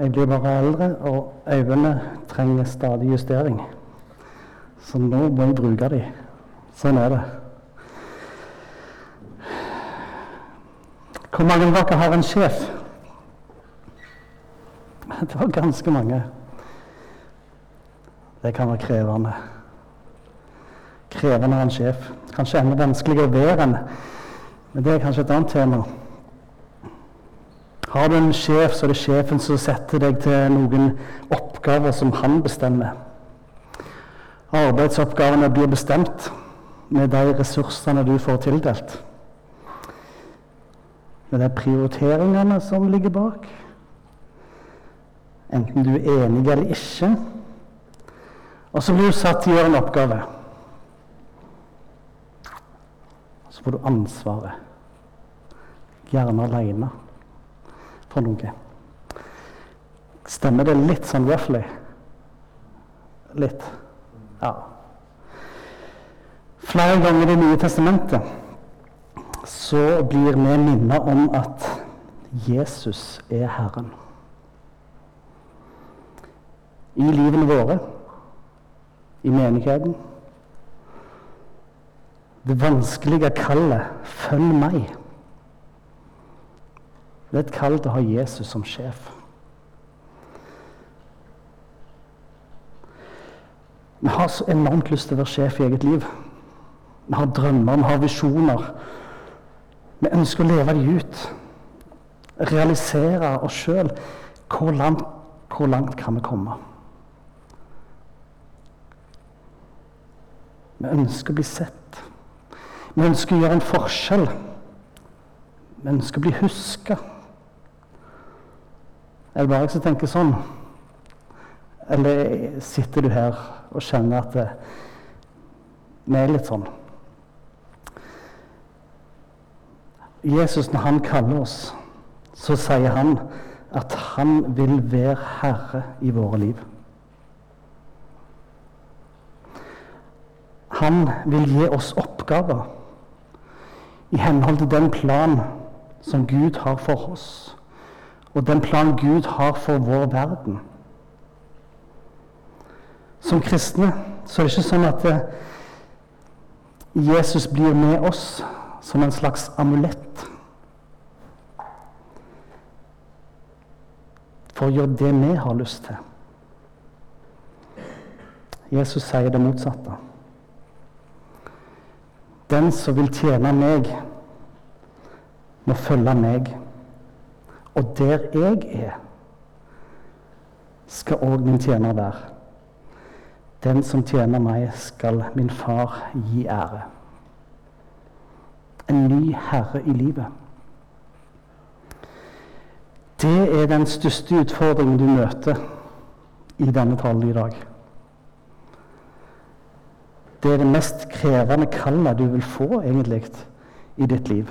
Jeg blir bare eldre, og øynene trenger stadig justering. Så nå må jeg bruke dem. Sånn er det. Hvor mange av dere har en sjef? Det var ganske mange. Det kan være krevende. Krevende å ha en sjef. Kanskje enda vanskeligere å være en. Men det er kanskje et annet tema. Har du en sjef, så er det sjefen som setter deg til noen oppgaver som han bestemmer. Arbeidsoppgavene blir bestemt med de ressursene du får tildelt. Med de prioriteringene som ligger bak. Enten du er enig eller ikke. Og så blir du satt til å gjøre en oppgave. Så får du ansvaret. Gjerne aleine for noe. Stemmer det litt sånn roughly? Litt. Ja. Flere ganger i Det nye testamentet så blir vi minnet om at Jesus er Herren. I livene våre, i menigheten. Det vanskelige kallet 'følg meg'. Det er et kall til å ha Jesus som sjef. Vi har så enormt lyst til å være sjef i eget liv. Vi har drømmer, vi har visjoner. Vi ønsker å leve dem ut. Realisere oss sjøl. Hvor, hvor langt kan vi komme? Vi ønsker å bli sett. Vi ønsker å gjøre en forskjell. Vi ønsker å bli huska. Er det bare jeg som tenker sånn? Eller sitter du her og kjenner at det, vi er litt sånn? Jesus, når han kaller oss, så sier han at han vil være herre i våre liv. Han vil gi oss oppgaver i henhold til den plan som Gud har for oss, og den plan Gud har for vår verden. Som kristne så er det ikke sånn at eh, Jesus blir med oss som en slags amulett for å gjøre det vi har lyst til. Jesus sier det motsatte. Den som vil tjene meg, må følge meg. Og der jeg er, skal òg min tjener være. Den som tjener meg, skal min far gi ære. En ny herre i livet. Det er den største utfordringen du møter i denne talen i dag. Det er det mest krevende kallet du vil få egentlig i ditt liv.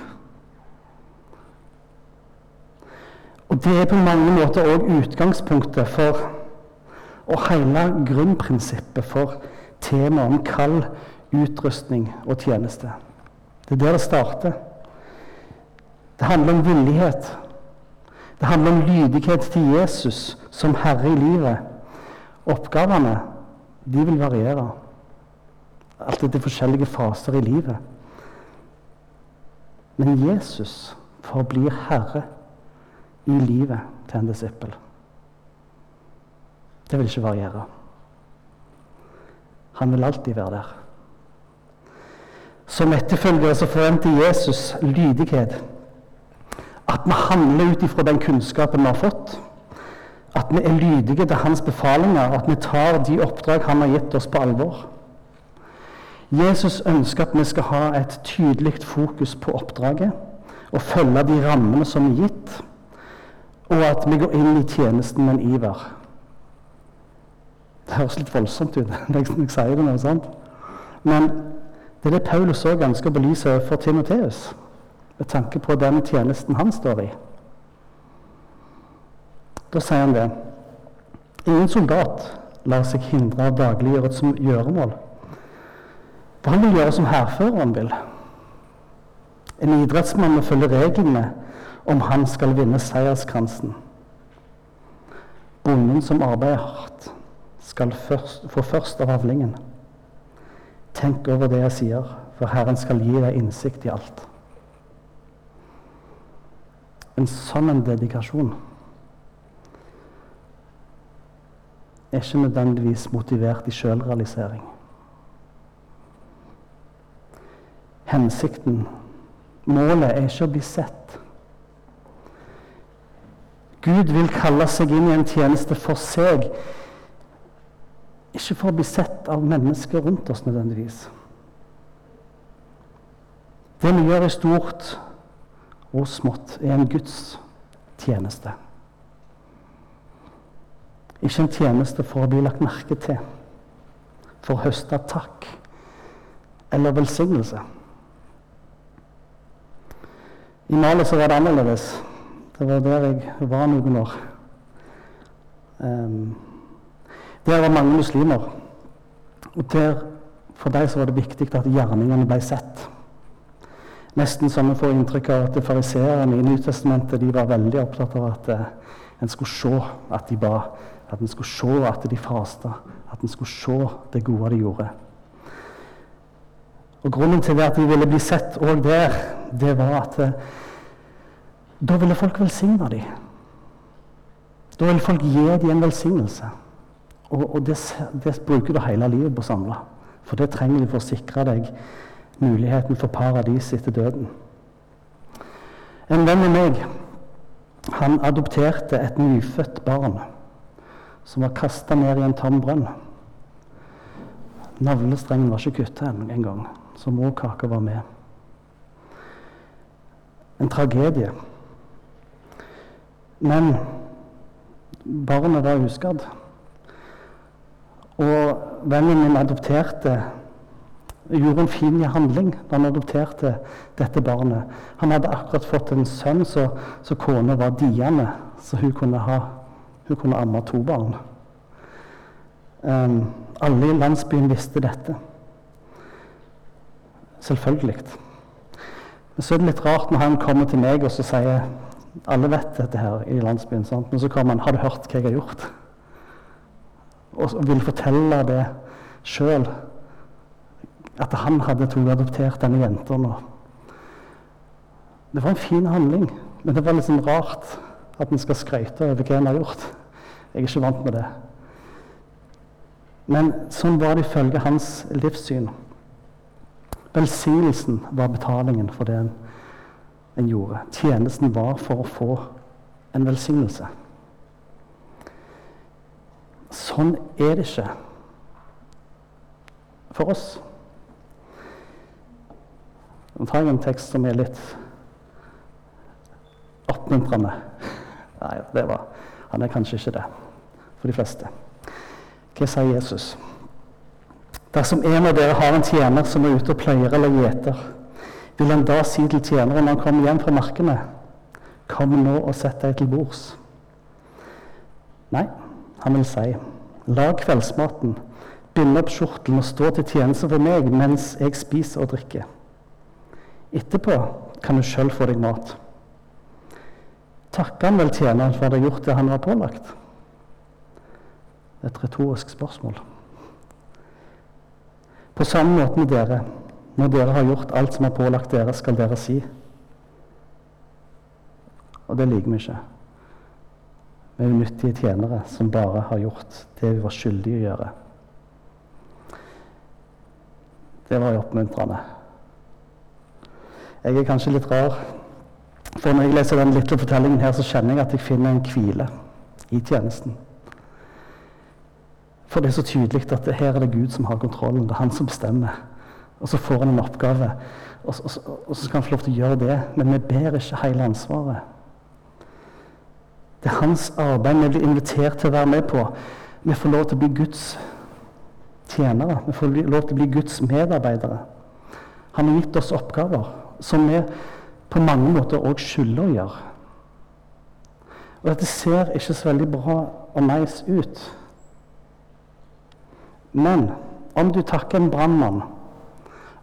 Det er på mange måter òg utgangspunktet for og hele grunnprinsippet for temaet om kall, utrustning og tjeneste. Det er der det starter. Det handler om villighet. Det handler om lydighet til Jesus som herre i livet. Oppgavene de vil variere. Alt etter forskjellige faser i livet. Men Jesus forblir herre i livet til en disippel. Det vil ikke variere. Han vil alltid være der. Som etterfølgere så forventer Jesus lydighet. At vi handler ut ifra den kunnskapen vi har fått. At vi er lydige til hans befalinger, at vi tar de oppdrag han har gitt oss, på alvor. Jesus ønsker at vi skal ha et tydelig fokus på oppdraget og følge de rammene som er gitt, og at vi går inn i tjenesten med en iver. Det høres litt voldsomt ut når jeg sier det nå, sant? Men det er det Paulus òg ønsker å belyse for Timoteus, med tanke på den tjenesten han står i. Da sier han det. Ingen soldat lar seg hindre av dagliggjørets gjøremål. For han vil gjøre som hærføreren vil. En idrettsmann må følge reglene om han skal vinne seierskransen. Bonden som arbeider hardt, skal først, få først av avlingen. Tenk over det jeg sier, for Herren skal gi deg innsikt i alt. En sånn en dedikasjon er ikke nødvendigvis motivert i sjølrealisering. Hensikten, målet, er ikke å bli sett. Gud vil kalle seg inn i en tjeneste for seg, ikke for å bli sett av mennesker rundt oss nødvendigvis. Det vi gjør i stort og smått, er en Guds tjeneste. Ikke en tjeneste for å bli lagt merke til, for å høste takk eller velsignelse. I malet så var det annerledes. Det var der jeg var noen år. Um, der var mange muslimer. Og der, for dem var det viktig at gjerningene ble sett. Nesten som en får inntrykk av at fariseerne i Nytestamentet de var veldig opptatt av at uh, en skulle se at de ba, at en skulle se at de fasta, at en skulle se det gode de gjorde. Og Grunnen til at de ville bli sett òg der, det var at uh, da ville folk velsigne dem. Da ville folk gi dem en velsignelse. Og, og det, det, bruker du hele livet på å samle. For det trenger du for å sikre deg muligheten for paradis etter døden. En venn av meg han adopterte et nyfødt barn som var kasta ned i en tom brønn. Navlestrengen var ikke kutta engang, så morkaka var med. En tragedie. Men barnet var uskadd. Og vennen min adopterte gjorde en fin handling da han adopterte dette barnet. Han hadde akkurat fått en sønn, så, så kona var diende, så hun kunne, ha, hun kunne amme to barn. Um, alle i landsbyen visste dette. Selvfølgelig. Men så er det litt rart når han kommer til meg og så sier alle vet dette her i landsbyen. Sant? Men så kommer han 'Har du hørt hva jeg har gjort?' Og vil fortelle det sjøl. At han hadde to adoptert denne jenta nå. Det var en fin handling, men det var liksom rart at en skal skryte over hva en har gjort. Jeg er ikke vant med det. Men sånn var det ifølge hans livssyn. Velsignelsen var betalingen for det en en gjorde. Tjenesten var for å få en velsignelse. Sånn er det ikke for oss. Nå tar jeg en tekst som er litt oppmuntrende. Nei, det var, han er kanskje ikke det for de fleste. Hva sier Jesus? Dersom en av dere har en tjener som er ute og pløyer eller gjeter, vil han da si til tjeneren når han kommer hjem fra markene, Kom nå og sett deg til bords. Nei, han vil si, lag kveldsmaten, bind opp skjortelen og stå til tjeneste for meg mens jeg spiser og drikker. Etterpå kan du sjøl få deg mat. Takker han vel tjeneren for å ha gjort det han var pålagt? Et retorisk spørsmål. På samme måte med dere. Når dere har gjort alt som er pålagt dere, skal dere si. Og det liker vi ikke. Vi er unyttige tjenere som bare har gjort det vi var skyldige å gjøre. Det var jo oppmuntrende. Jeg er kanskje litt rar, for når jeg leser den lille fortellingen her, så kjenner jeg at jeg finner en hvile i tjenesten. For det er så tydelig at her er det Gud som har kontrollen. Det er han som bestemmer. Og så får han en oppgave, og, og, og, så skal han få lov til å gjøre det. Men vi ber ikke hele ansvaret. Det er hans arbeid vi blir invitert til å være med på. Vi får lov til å bli Guds tjenere. Vi får lov til å bli Guds medarbeidere. Han har gitt oss oppgaver som vi på mange måter òg skylder å gjøre. Og dette ser ikke så veldig bra og nice ut. Men om du takker en brannmann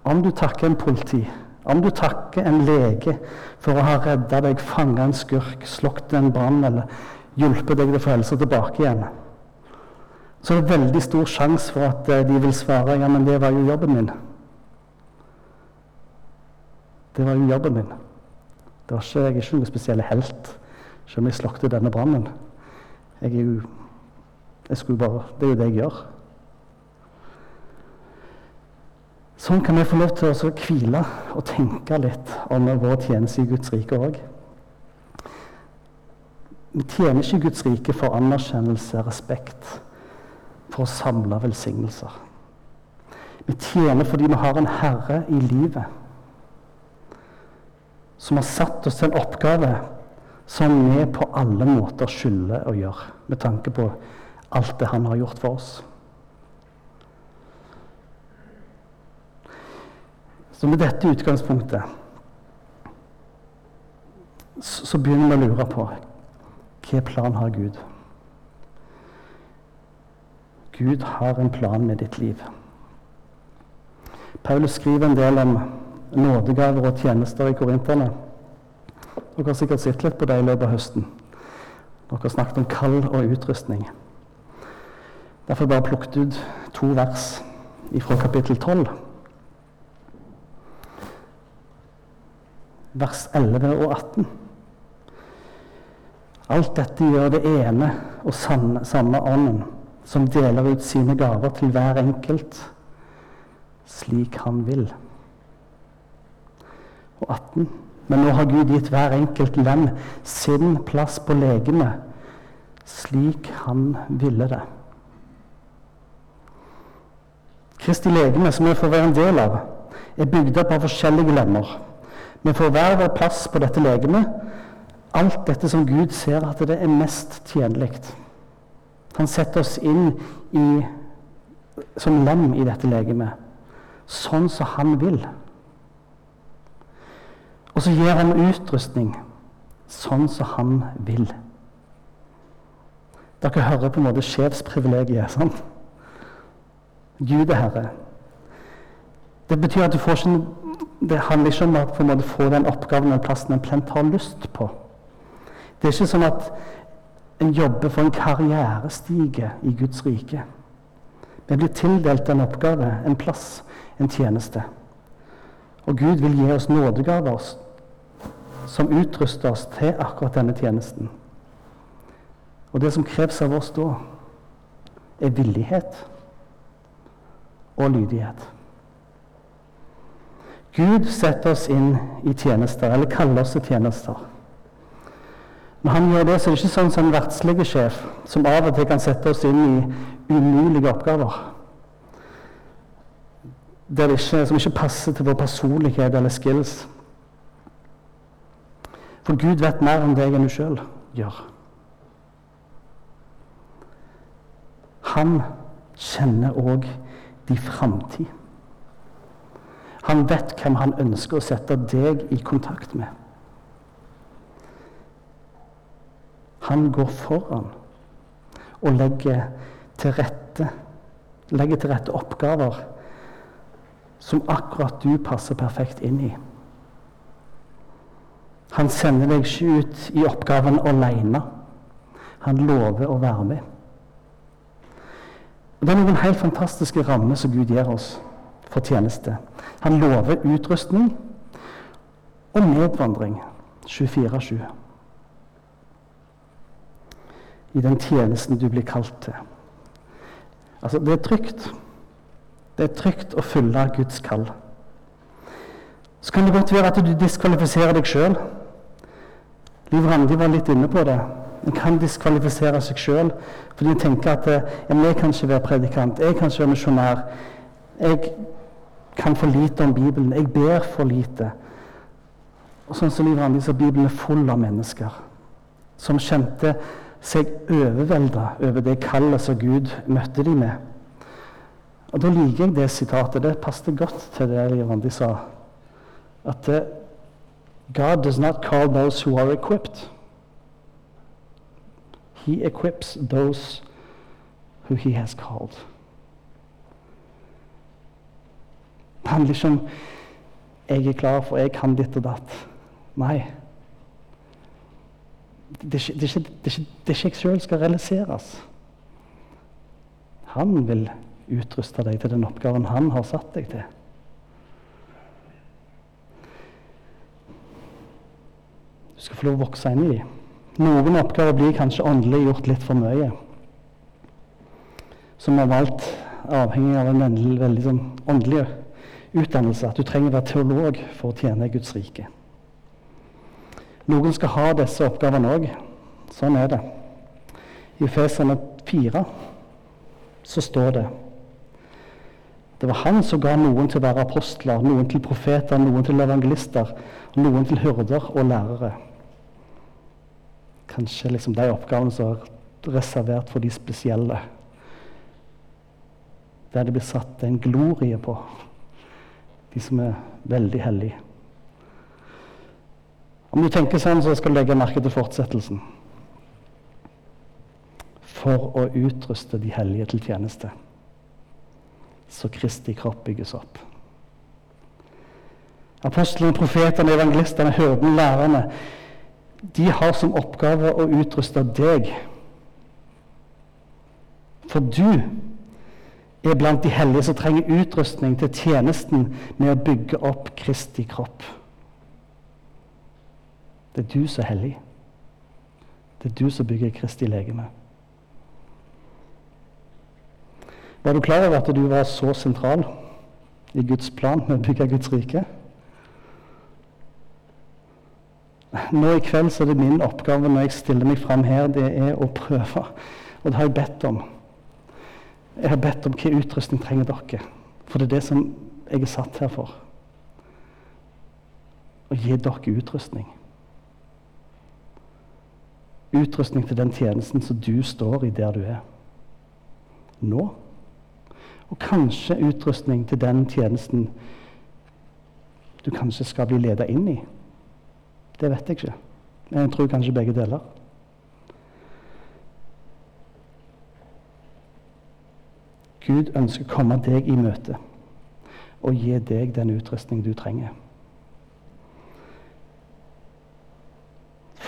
om du takker en politi, om du takker en lege for å ha redda deg, fanga en skurk, slått en brann eller hjulpet deg til å få helsa tilbake igjen, så er det veldig stor sjanse for at eh, de vil svare ja, men det var jo jobben min. Det var jo jobben min. Det var ikke, jeg er ikke noen spesiell helt, selv om jeg slokte denne brannen. Jeg er jo jeg skulle bare, Det er jo det jeg gjør. Sånn kan vi få lov til å hvile og tenke litt om vår tjeneste i Guds rike òg. Vi tjener ikke Guds rike for anerkjennelse, respekt, for å samle velsignelser. Vi tjener fordi vi har en herre i livet som har satt oss til en oppgave som vi på alle måter skylder å gjøre, med tanke på alt det han har gjort for oss. Så med dette utgangspunktet så begynner vi å lure på hva plan har Gud? Gud har en plan med ditt liv. Paulus skriver en del om nådegaver og tjenester i korinterne. Dere har sikkert sett litt på det i løpet av høsten. Dere har snakket om kall og utrustning. Derfor bare plukket ut to vers fra kapittel 12. Vers 11 og 18. Alt dette gjør det ene og samme, samme ånden, som deler ut sine gaver til hver enkelt slik han vil. Og 18. Men nå har Gud gitt hver enkelt lem sin plass på legemet, slik han ville det. Kristi legeme, som vi får være en del av, er bygd opp av forskjellige lemmer. Vi får hver vår plass på dette legemet. Alt dette som Gud ser at det er mest tjenlig. Han setter oss inn i, som lem i dette legemet, sånn som han vil. Og så gir han utrustning sånn som han vil. Dere hører på en måte sjefsprivilegiet. sant? Gud er herre. Det betyr at du får ikke Det handler ikke om å på en måte få den oppgaven den plassen en plent har lyst på. Det er ikke sånn at en jobber for en karrierestige i Guds rike. Vi blir tildelt en oppgave, en plass, en tjeneste. Og Gud vil gi oss nådegaver som utruster oss til akkurat denne tjenesten. Og det som kreves av oss da, er villighet og lydighet. Gud setter oss inn i tjenester, eller kaller oss til tjenester. Når han gjør det, så er det ikke sånn som en verdslig sjef, som av og til kan sette oss inn i umulige oppgaver. Det ikke, som ikke passer til vår personlighet eller skills. For Gud vet mer om deg enn du sjøl gjør. Han kjenner òg din framtid. Han vet hvem han ønsker å sette deg i kontakt med. Han går foran og legger til rette, legger til rette oppgaver som akkurat du passer perfekt inn i. Han sender deg ikke ut i oppgaven alene. Han lover å være med. Og Det er noen helt fantastiske rammer som Gud gir oss for. Han lover utrustning og medvandring 24-7. I den tjenesten du blir kalt til. Altså, det er trygt. Det er trygt å følge Guds kall. Så kan det godt være at du diskvalifiserer deg sjøl. Liv Randi var litt inne på det. En kan diskvalifisere seg sjøl fordi en tenker at ja, jeg kan ikke være predikant, jeg kan ikke være misjonær. Jeg kan for lite om Bibelen, jeg ber for lite. Og sånn som Liv så Bibelen er full av mennesker som kjente seg overvelda over det kallet som Gud møtte dem med. Og Da liker jeg det sitatet. Det passet godt til det Liv Randi sa. At eh, God does not call those who are equipped. He equips those who he has called. Det handler ikke om 'jeg er klar, for jeg kan ditt og datt'. Nei. det, er ikke, det, det, det jeg sjøl skal realiseres. Han vil utruste deg til den oppgaven han har satt deg til. Du skal få lov å vokse inn i dem. Noen oppgaver blir kanskje åndelig gjort litt for mye. Som har valgt avhengig av en veldig, veldig sånn åndelig utdannelse. At du trenger å være teolog for å tjene Guds rike. Noen skal ha disse oppgavene òg. Sånn er det. I Feserne 4 så står det Det var han som ga noen til å være apostler, noen til profeter, noen til evangelister, noen til hyrder og lærere. Kanskje liksom de oppgavene som er reservert for de spesielle. Der det blir satt en glorie på de som er veldig hellige. Om du tenker sånn, så skal du legge merke til fortsettelsen. For å utruste de hellige til tjeneste, så Kristi kropp bygges opp. Apostlene, profetene, evangelistene, hyrdene, lærerne de har som oppgave å utruste deg. For du er blant de hellige som trenger utrustning til tjenesten med å bygge opp Kristi kropp. Det er du som er hellig. Det er du som bygger Kristi legeme. Var du klar over at du var så sentral i Guds plan med å bygge Guds rike? Nå i kveld så er det min oppgave når jeg stiller meg fram her, det er å prøve. Og det har jeg bedt om. Jeg har bedt om hva utrustning trenger dere. For det er det som jeg er satt her for. Å gi dere utrustning utrustning til den tjenesten som du står i der du er nå. Og kanskje utrustning til den tjenesten du kanskje skal bli leda inn i. Det vet jeg ikke. Jeg tror kanskje begge deler. Gud ønsker å komme deg i møte og gi deg den utrustning du trenger.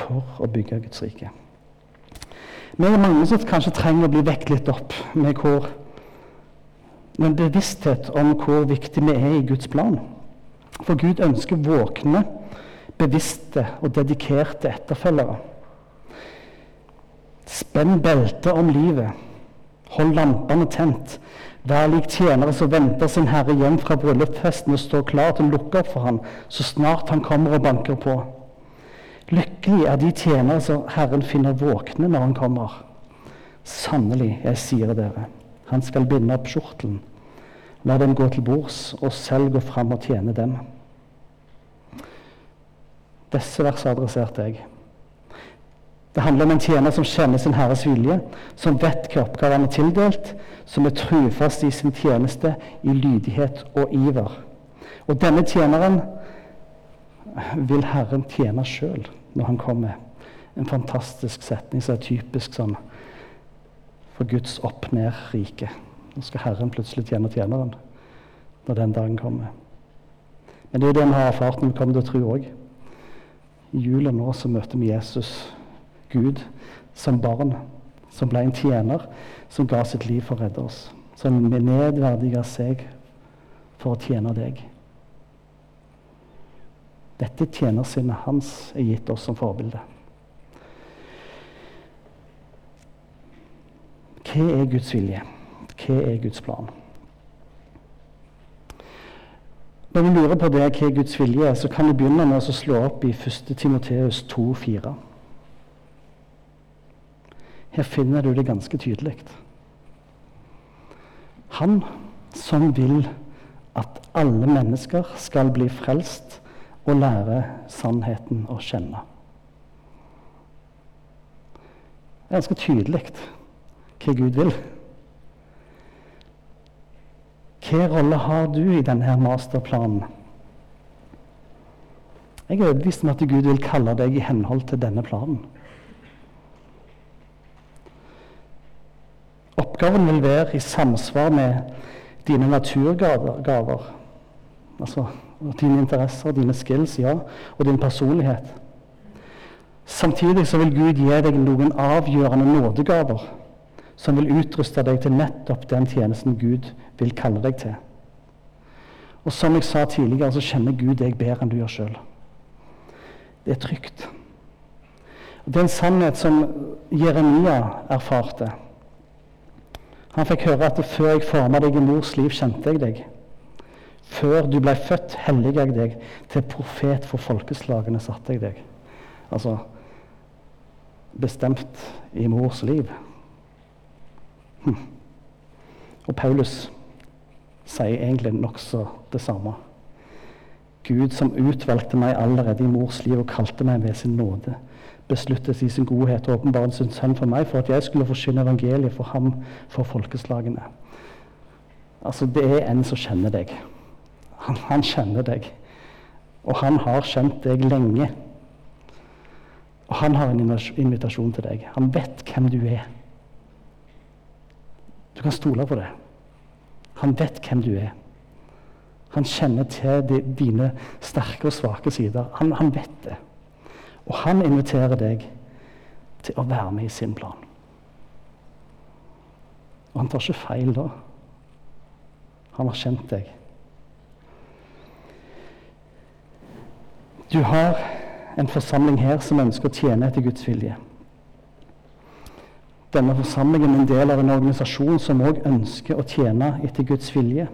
for å bygge Guds rike. Vi er mange som kanskje trenger å bli vekket litt opp med, hvor, med en bevissthet om hvor viktig vi er i Guds plan. For Gud ønsker våkne, bevisste og dedikerte etterfølgere. Spenn beltet om livet. Hold lampene tent. Vær lik tjenere som venter sin herre hjem fra bryllupsfesten og står klar til å lukke opp for ham så snart han kommer og banker på. Lykkelig er de tjenere som Herren finner våkne når han kommer. Sannelig, jeg sier dere, han skal binde opp skjortelen. la dem gå til bords, og selv gå fram og tjene dem. Disse versene adresserte jeg. Det handler om en tjener som kjenner sin Herres vilje, som vet hva oppgaven er tildelt, som er trufast i sin tjeneste i lydighet og iver. Og denne tjeneren vil Herren tjene sjøl når han kommer. En fantastisk setning som er typisk sånn for Guds opp-ned-rike. Nå skal Herren plutselig tjene tjeneren når den dagen kommer. Men det er jo det vi har erfart når vi kommer til å tro òg. I jula nå så møter vi Jesus, Gud, som barn. Som ble en tjener, som ga sitt liv for å redde oss. Som nedverdiga seg for å tjene deg. Dette tjenersinnet hans er gitt oss som forbilde. Hva er Guds vilje? Hva er Guds plan? Når vi lurer på det, hva er Guds vilje, så kan vi begynne med å slå opp i 1. Timoteus 2,4. Her finner du det ganske tydelig. Han som vil at alle mennesker skal bli frelst og lære sannheten å kjenne. Det er ganske tydelig hva Gud vil. Hvilken rolle har du i denne masterplanen? Jeg er overbevist om at Gud vil kalle deg i henhold til denne planen. Oppgaven vil være i samsvar med dine naturgaver. Altså dine interesser, dine skills, ja, og din personlighet. Samtidig så vil Gud gi deg noen avgjørende nådegaver som vil utruste deg til nettopp den tjenesten Gud vil kalle deg til. Og som jeg sa tidligere, så kjenner Gud deg bedre enn du gjør sjøl. Det er trygt. Det er en sannhet som Jeremia erfarte. Han fikk høre at før jeg forma deg i mors liv, kjente jeg deg. Før du ble født, helliga jeg deg. Til profet for folkeslagene satte jeg deg. Altså bestemt i mors liv. Hm. Og Paulus sier egentlig nokså det samme. Gud som utvalgte meg allerede i mors liv og kalte meg ved sin nåde, besluttet i sin godhet å åpenbare sin sønn for meg for at jeg skulle forsyne evangeliet for ham for folkeslagene. Altså, det er en som kjenner deg. Han, han kjenner deg. Og han har kjent deg lenge. Og han har en invitasjon til deg. Han vet hvem du er. Du kan stole på det. Han vet hvem du er. Han kjenner til dine sterke og svake sider. Han, han vet det. Og han inviterer deg til å være med i sin plan. Og han tar ikke feil da. Han har kjent deg. Du har en forsamling her som ønsker å tjene etter Guds vilje. Denne forsamlingen er en del av en organisasjon som òg ønsker å tjene etter Guds vilje.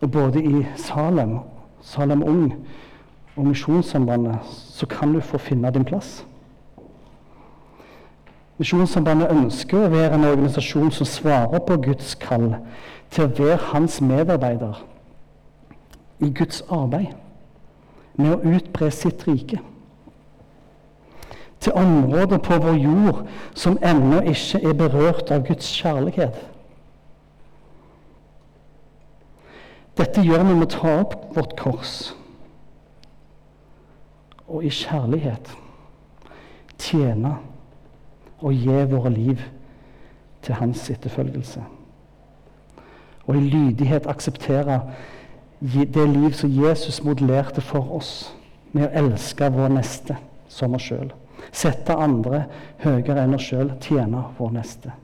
Og både i Salem, Salem Ung og Misjonssambandet så kan du få finne din plass. Misjonssambandet ønsker å være en organisasjon som svarer på Guds kall til å være hans medarbeider i Guds arbeid med å utbre sitt rike. Til områder på vår jord som ennå ikke er berørt av Guds kjærlighet. Dette gjør vi med å ta opp vårt kors og i kjærlighet tjene og gi våre liv til hans etterfølgelse. Og i lydighet akseptere det liv som Jesus modellerte for oss, med å elske vår neste som oss sjøl. Sette andre høyere enn oss sjøl, tjene vår neste.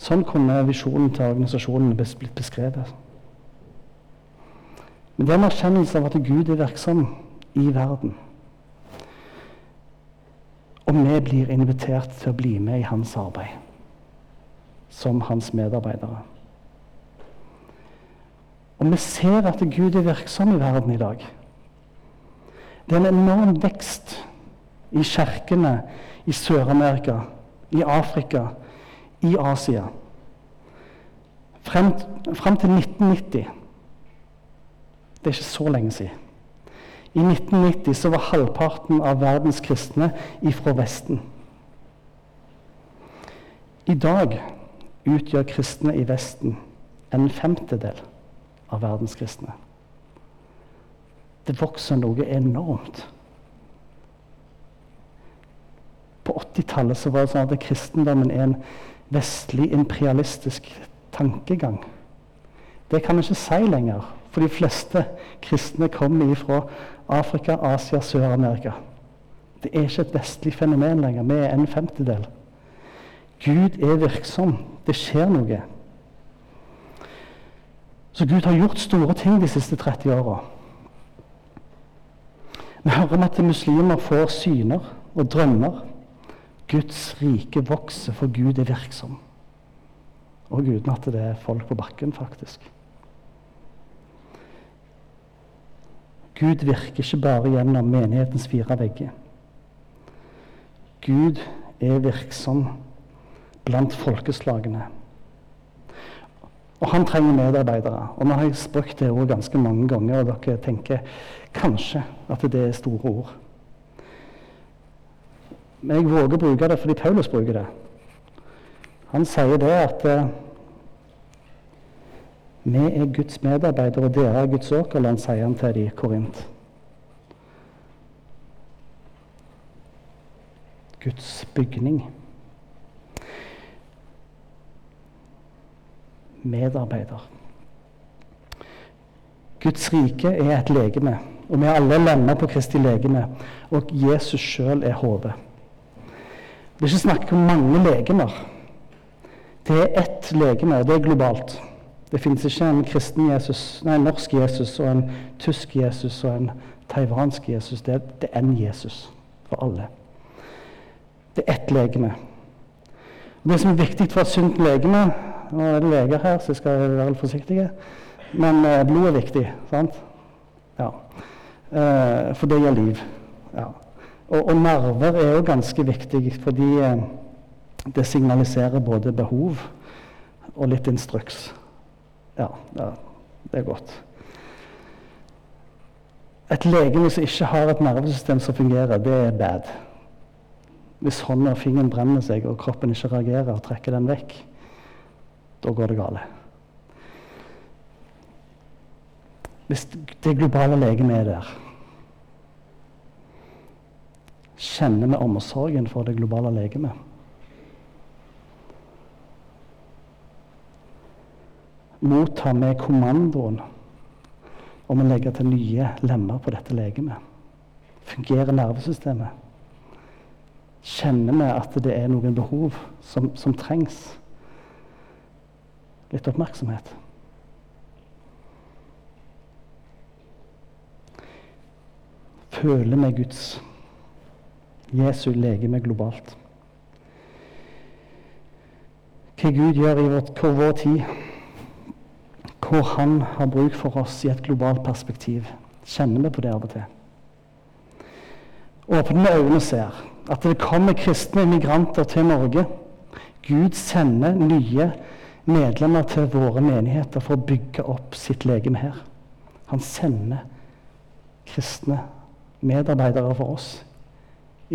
Sånn kunne visjonen til organisasjonen blitt beskrevet. Men det er en erkjennelse av at Gud er virksom i verden. Og vi blir invitert til å bli med i hans arbeid som hans medarbeidere. Og vi ser at Gud er virksom i verden i dag. Det er en enorm vekst i kirkene i Sør-Amerika, i Afrika, i Asia. Frem, frem til 1990 det er ikke så lenge siden. I 1990 så var halvparten av verdens kristne ifra Vesten. I dag utgjør kristne i Vesten en femtedel av verdens kristne. Det vokser noe enormt. På 80-tallet var det sånn at kristendommen er en vestlig imperialistisk tankegang. Det kan vi ikke si lenger. For de fleste kristne kommer fra Afrika, Asia, Sør-Amerika. Det er ikke et vestlig fenomen lenger. Vi er en femtedel. Gud er virksom. Det skjer noe. Så Gud har gjort store ting de siste 30 åra. Vi hører om at muslimer får syner og drømmer. Guds rike vokser, for Gud er virksom. Og uten at det er folk på bakken, faktisk. Gud virker ikke bare gjennom menighetens fire vegger. Gud er virksom blant folkeslagene. Og han trenger medarbeidere. Og nå har jeg brukt det ordet ganske mange ganger, og dere tenker kanskje at det er store ord. Men jeg våger å bruke det fordi Paulus bruker det. Han sier det at uh, vi er Guds medarbeidere, og dere er Guds åkerland, sier han til de Korint. Guds bygning. Medarbeider. Guds rike er et legeme, og vi er alle lemmer på Kristi legeme. Og Jesus sjøl er hodet. Det er ikke snakk om mange legemer. Det er ett legeme, og det er globalt. Det finnes ikke en kristen Jesus, nei, en norsk Jesus og en tysk Jesus og en taiwansk Jesus. Det det er en Jesus for alle. Det er ett legeme. Det som er viktig for et sunt legeme Nå er det leger her, så jeg skal være litt forsiktig. Men eh, blod er viktig. sant? Ja. Eh, for det gir liv. Ja. Og, og, nerver er jo ganske viktig, fordi eh, det signaliserer både behov og litt instruks. Ja, det er godt. Et legeme som ikke har et nervesystem som fungerer, det er bad. Hvis hånda og fingeren brenner seg, og kroppen ikke reagerer og trekker den vekk, da går det galt. Hvis det globale legemet er der, kjenner vi omsorgen for det globale legemet? Mottar vi kommandoen om å legge til nye lemmer på dette legemet? Fungerer nervesystemet? Kjenner vi at det er noen behov som, som trengs? Litt oppmerksomhet. Føler vi Guds Jesu legeme globalt? Hva Gud gjør i vårt, vår tid, hvor Han har bruk for oss i et globalt perspektiv, kjenner vi på det av og til. Åpne vi øynene og ser at det kommer kristne immigranter til Norge. Gud sender nye medlemmer til våre menigheter for å bygge opp sitt legeme her. Han sender kristne medarbeidere for oss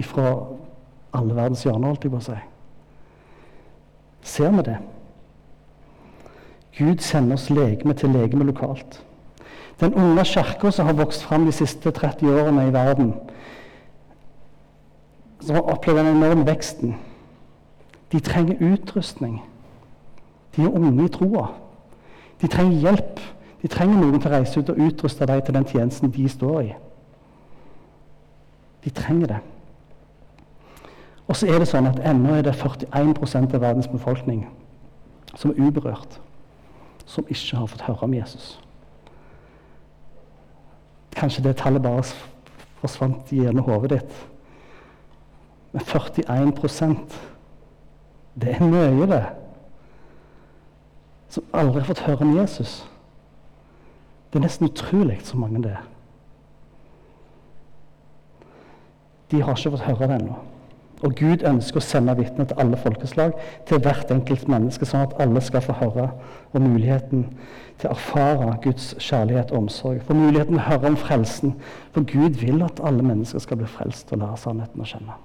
fra alle verdens hjørner, holdt jeg på å si. Ser vi det? Gud sender oss legeme til legeme lokalt. Den unge kirka som har vokst fram de siste 30 årene i verden, som har opplevd den enorme veksten, de trenger utrustning. De er unge i troa. De trenger hjelp. De trenger noen til å reise ut og utruste dem til den tjenesten de står i. De trenger det. Og så er det sånn at ennå er det 41 av verdens befolkning som er uberørt, som ikke har fått høre om Jesus. Kanskje det tallet bare forsvant gjennom hodet ditt. Men 41% det er mye, det som aldri har fått høre om Jesus. Det er nesten utrolig så mange det er. De har ikke fått høre det ennå. Og Gud ønsker å sende vitner til alle folkeslag, til hvert enkelt menneske, sånn at alle skal få høre om muligheten til å erfare Guds kjærlighet og omsorg. For muligheten til å høre om frelsen. For Gud vil at alle mennesker skal bli frelst og lære sannheten å kjenne.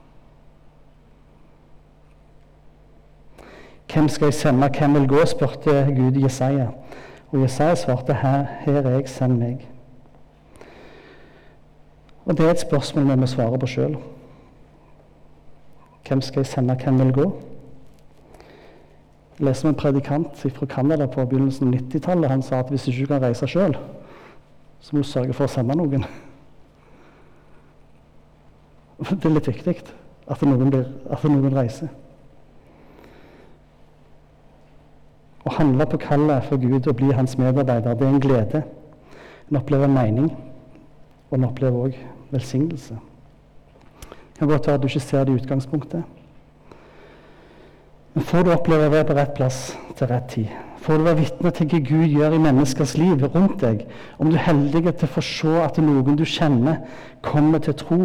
Hvem skal jeg sende? Hvem vil gå? spurte Gud Jesaja. Og Jesaja svarte, her, her er jeg, send meg. Og Det er et spørsmål vi må svare på sjøl. Hvem skal jeg sende? Hvem vil gå? Jeg leser om en predikant fra Canada på begynnelsen av 90-tallet. Han sa at hvis du ikke kan reise sjøl, så må du sørge for å sende noen. Det er litt viktig at noen, blir, at noen reiser. Å handle på kallet for Gud og bli hans medarbeider, det er en glede. En opplever mening, og en opplever òg velsignelse. Det kan godt være at du ikke ser det i utgangspunktet. Men får du oppleve å være på rett plass til rett tid, får du være vitne til hva Gud gjør i menneskers liv rundt deg, om du er heldig til å få se at noen du kjenner, kommer til tro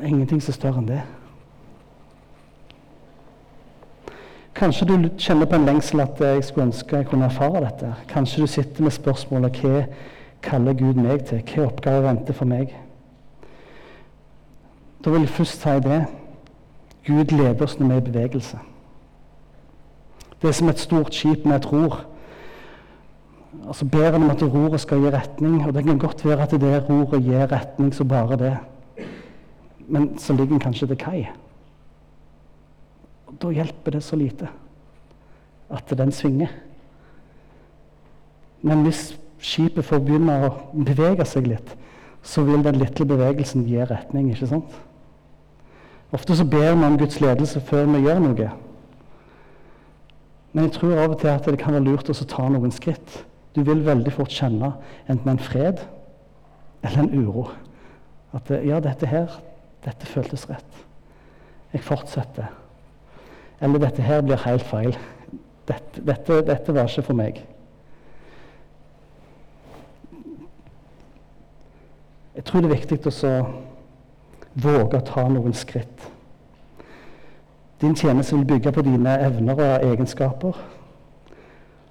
Det er ingenting som er større enn det. Kanskje du kjenner på en lengsel at jeg skulle ønske jeg kunne erfare dette. Kanskje du sitter med spørsmålet hva kaller Gud meg til? Hva oppgave venter for meg? Da vil jeg først si det. Gud leder oss når vi er i bevegelse. Det er som et stort skip med et ror. Altså Ber han om at roret skal gi retning, og det kan godt være at det roret gir retning så bare det. Men så ligger den kanskje til kai. Og Da hjelper det så lite at den svinger. Men hvis skipet får begynne å bevege seg litt, så vil den lille bevegelsen gi retning. ikke sant? Ofte så ber vi om Guds ledelse før vi gjør noe. Men jeg tror av og til at det kan være lurt å ta noen skritt. Du vil veldig fort kjenne enten en fred eller en uro. At ja, dette her, dette føltes rett. Jeg fortsetter. Eller dette her blir helt feil. Dette, dette, dette var ikke for meg. Jeg tror det er viktig å våge å ta noen skritt. Din tjeneste vil bygge på dine evner og egenskaper.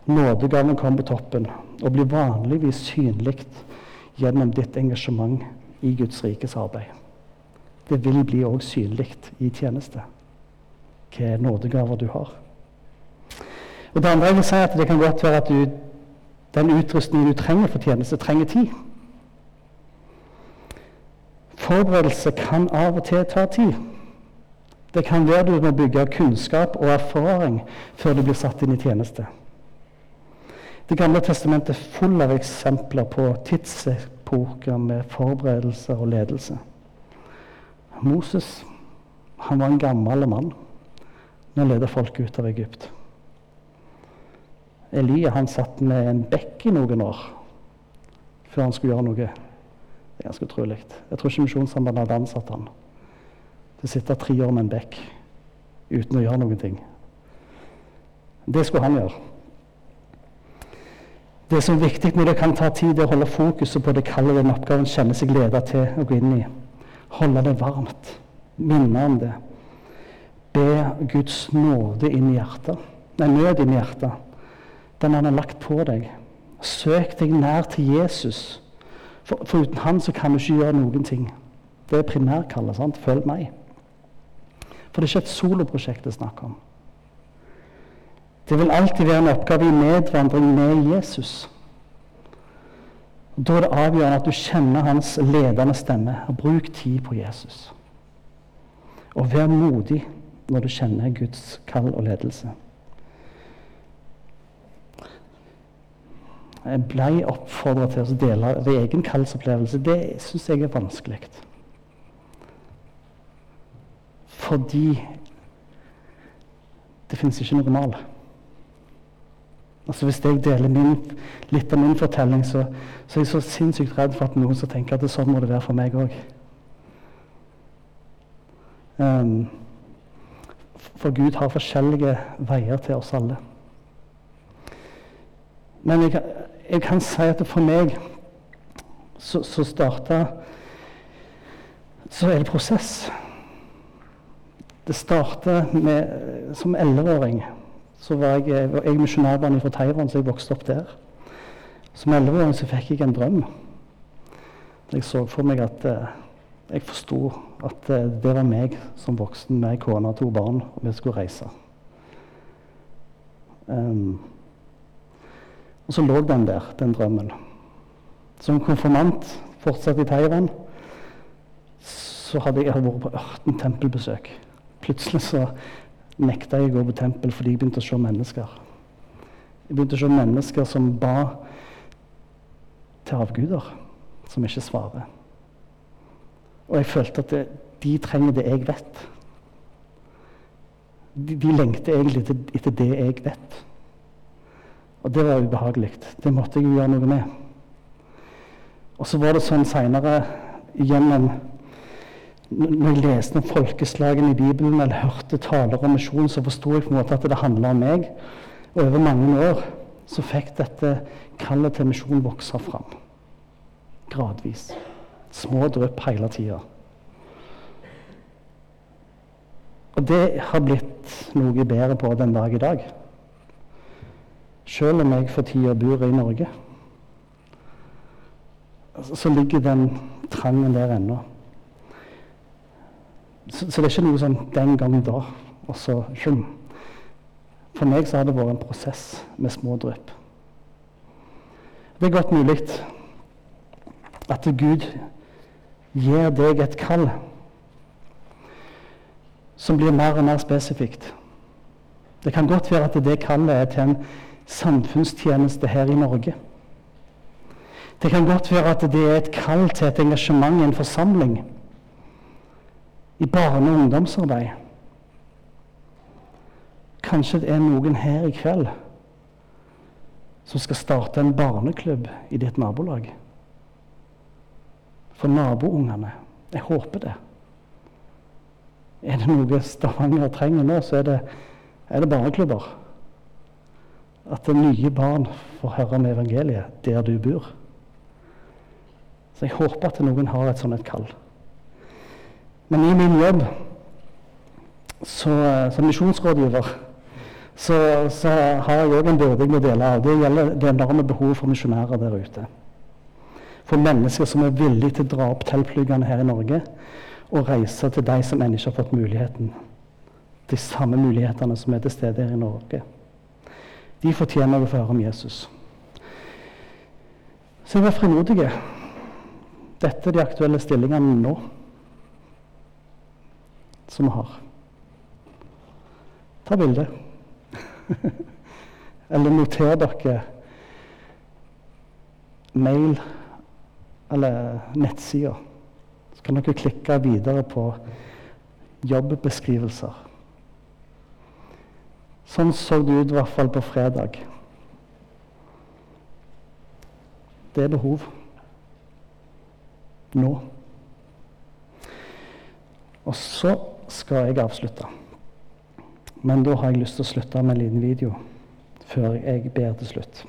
Nådegaven kommer på toppen og blir vanligvis synlig gjennom ditt engasjement i Guds rikes arbeid. Det vil bli òg synlig i tjeneste hvilke nådegaver du har. Og Det andre jeg vil si at det kan godt være at du, den utrustningen du trenger for tjeneste, trenger tid. Forberedelse kan av og til ta tid. Det kan være du må bygge kunnskap og erfaring før du blir satt inn i tjeneste. Det gamle testamentet er full av eksempler på tidsepoker med forberedelse og ledelse. Moses han var en gammel mann når han ledet folket ut av Egypt. Elia han satt med en bekk i noen år før han skulle gjøre noe. Det er ganske utrolig. Jeg tror ikke Misjonssambandet hadde ansatt han til å sitte tre år med en bekk uten å gjøre noen ting. Det skulle han gjøre. Det som er viktig når det kan ta tid, er å holde fokuset på det kallet den oppgaven kjenner seg ledet til å gå inn i. Holde det varmt. Minne om det. Be Guds nåde inn i hjertet. Nei, nød inn i hjertet. Den han har lagt på deg. Søk deg nær til Jesus. For, for uten han så kan du ikke gjøre noen ting. Det er primærkallet. sant? Følg meg. For det er ikke et soloprosjekt det er snakk om. Det vil alltid være en oppgave i medvandring med Jesus. Da er det avgjørende at du kjenner hans ledende stemme. og Bruk tid på Jesus. Og vær modig når du kjenner Guds kall og ledelse. Ble oppfordra til å dele ved egen kallsopplevelse. Det syns jeg er vanskelig. Fordi det fins ikke noe mal. Altså Hvis jeg deler min, litt av min fortelling, så, så, er jeg så sinnssykt redd for at noen skal tenke at det sånn må det være for meg òg. Um, for Gud har forskjellige veier til oss alle. Men jeg, jeg kan si at for meg så, så starta Så er det prosess. Det starta som elleveåring så var jeg, jeg misjonærbarn fra Taiwan, så jeg vokste opp der. Som elleveåring så fikk jeg en drøm. Jeg så for meg at eh, Jeg forsto at eh, det var meg som voksen med kone og to barn, og vi skulle reise. Um, og så lå den der, den drømmen. Som konfirmant fortsatt i Taiwan så hadde jeg vært på ørten tempelbesøk. Plutselig så nekta jeg å gå på tempel fordi jeg begynte å se mennesker. Jeg begynte å se mennesker som ba til avguder, som ikke svarer. Og jeg følte at det, de trenger det jeg vet. De, de lengter egentlig etter, det jeg vet. Og det var ubehagelig. Det måtte jeg jo gjøre noe med. Og så var det sånn seinere gjennom når jeg leste om folkeslagene i Bibelen eller hørte taler om misjon, så forsto jeg på en måte at det handla om meg. Og over mange år så fikk dette kallet til misjon vokse fram. Gradvis. Små drypp hele tida. Og det har blitt noe bedre på den dag i dag. Selv om jeg for tida bor i Norge, så ligger den trangen der ennå. Så, så, det er ikke noe sånn den gang da, og så sjum. For meg så har det vært en prosess med små drypp. Det er godt mulig at Gud gir deg et kall som blir mer og mer spesifikt. Det kan godt være at det kallet er til en samfunnstjeneste her i Norge. Det kan godt være at det er et kall til et engasjement i en forsamling. I barne- og ungdomsarbeid. Kanskje det er noen her i kveld som skal starte en barneklubb i ditt nabolag. For naboungene. Jeg håper det. Er det noe Stavanger trenger nå, så er det, er det barneklubber. At nye barn får høre om evangeliet der du bor. Så jeg håper at noen har et sånt et kall. Men i min jobb så, som misjonsrådgiver så, så, har jeg òg en byrde jeg må dele av. Det gjelder det enorme behovet for misjonærer der ute. For mennesker som er villige til å dra opp teltpluggene her i Norge og reise til de som ennå ikke har fått muligheten. De samme mulighetene som er til stede her i Norge. De fortjener å få høre om Jesus. Så vær frimodige. Dette er de aktuelle stillingene nå som vi har. Ta bilde. eller noter dere mail eller nettsider. Så kan dere klikke videre på jobbeskrivelser. Sånn så det ut i hvert fall på fredag. Det er behov. Nå. Og så skal jeg avslutte. Men da har jeg lyst til å slutte med en liten video før jeg ber til slutt.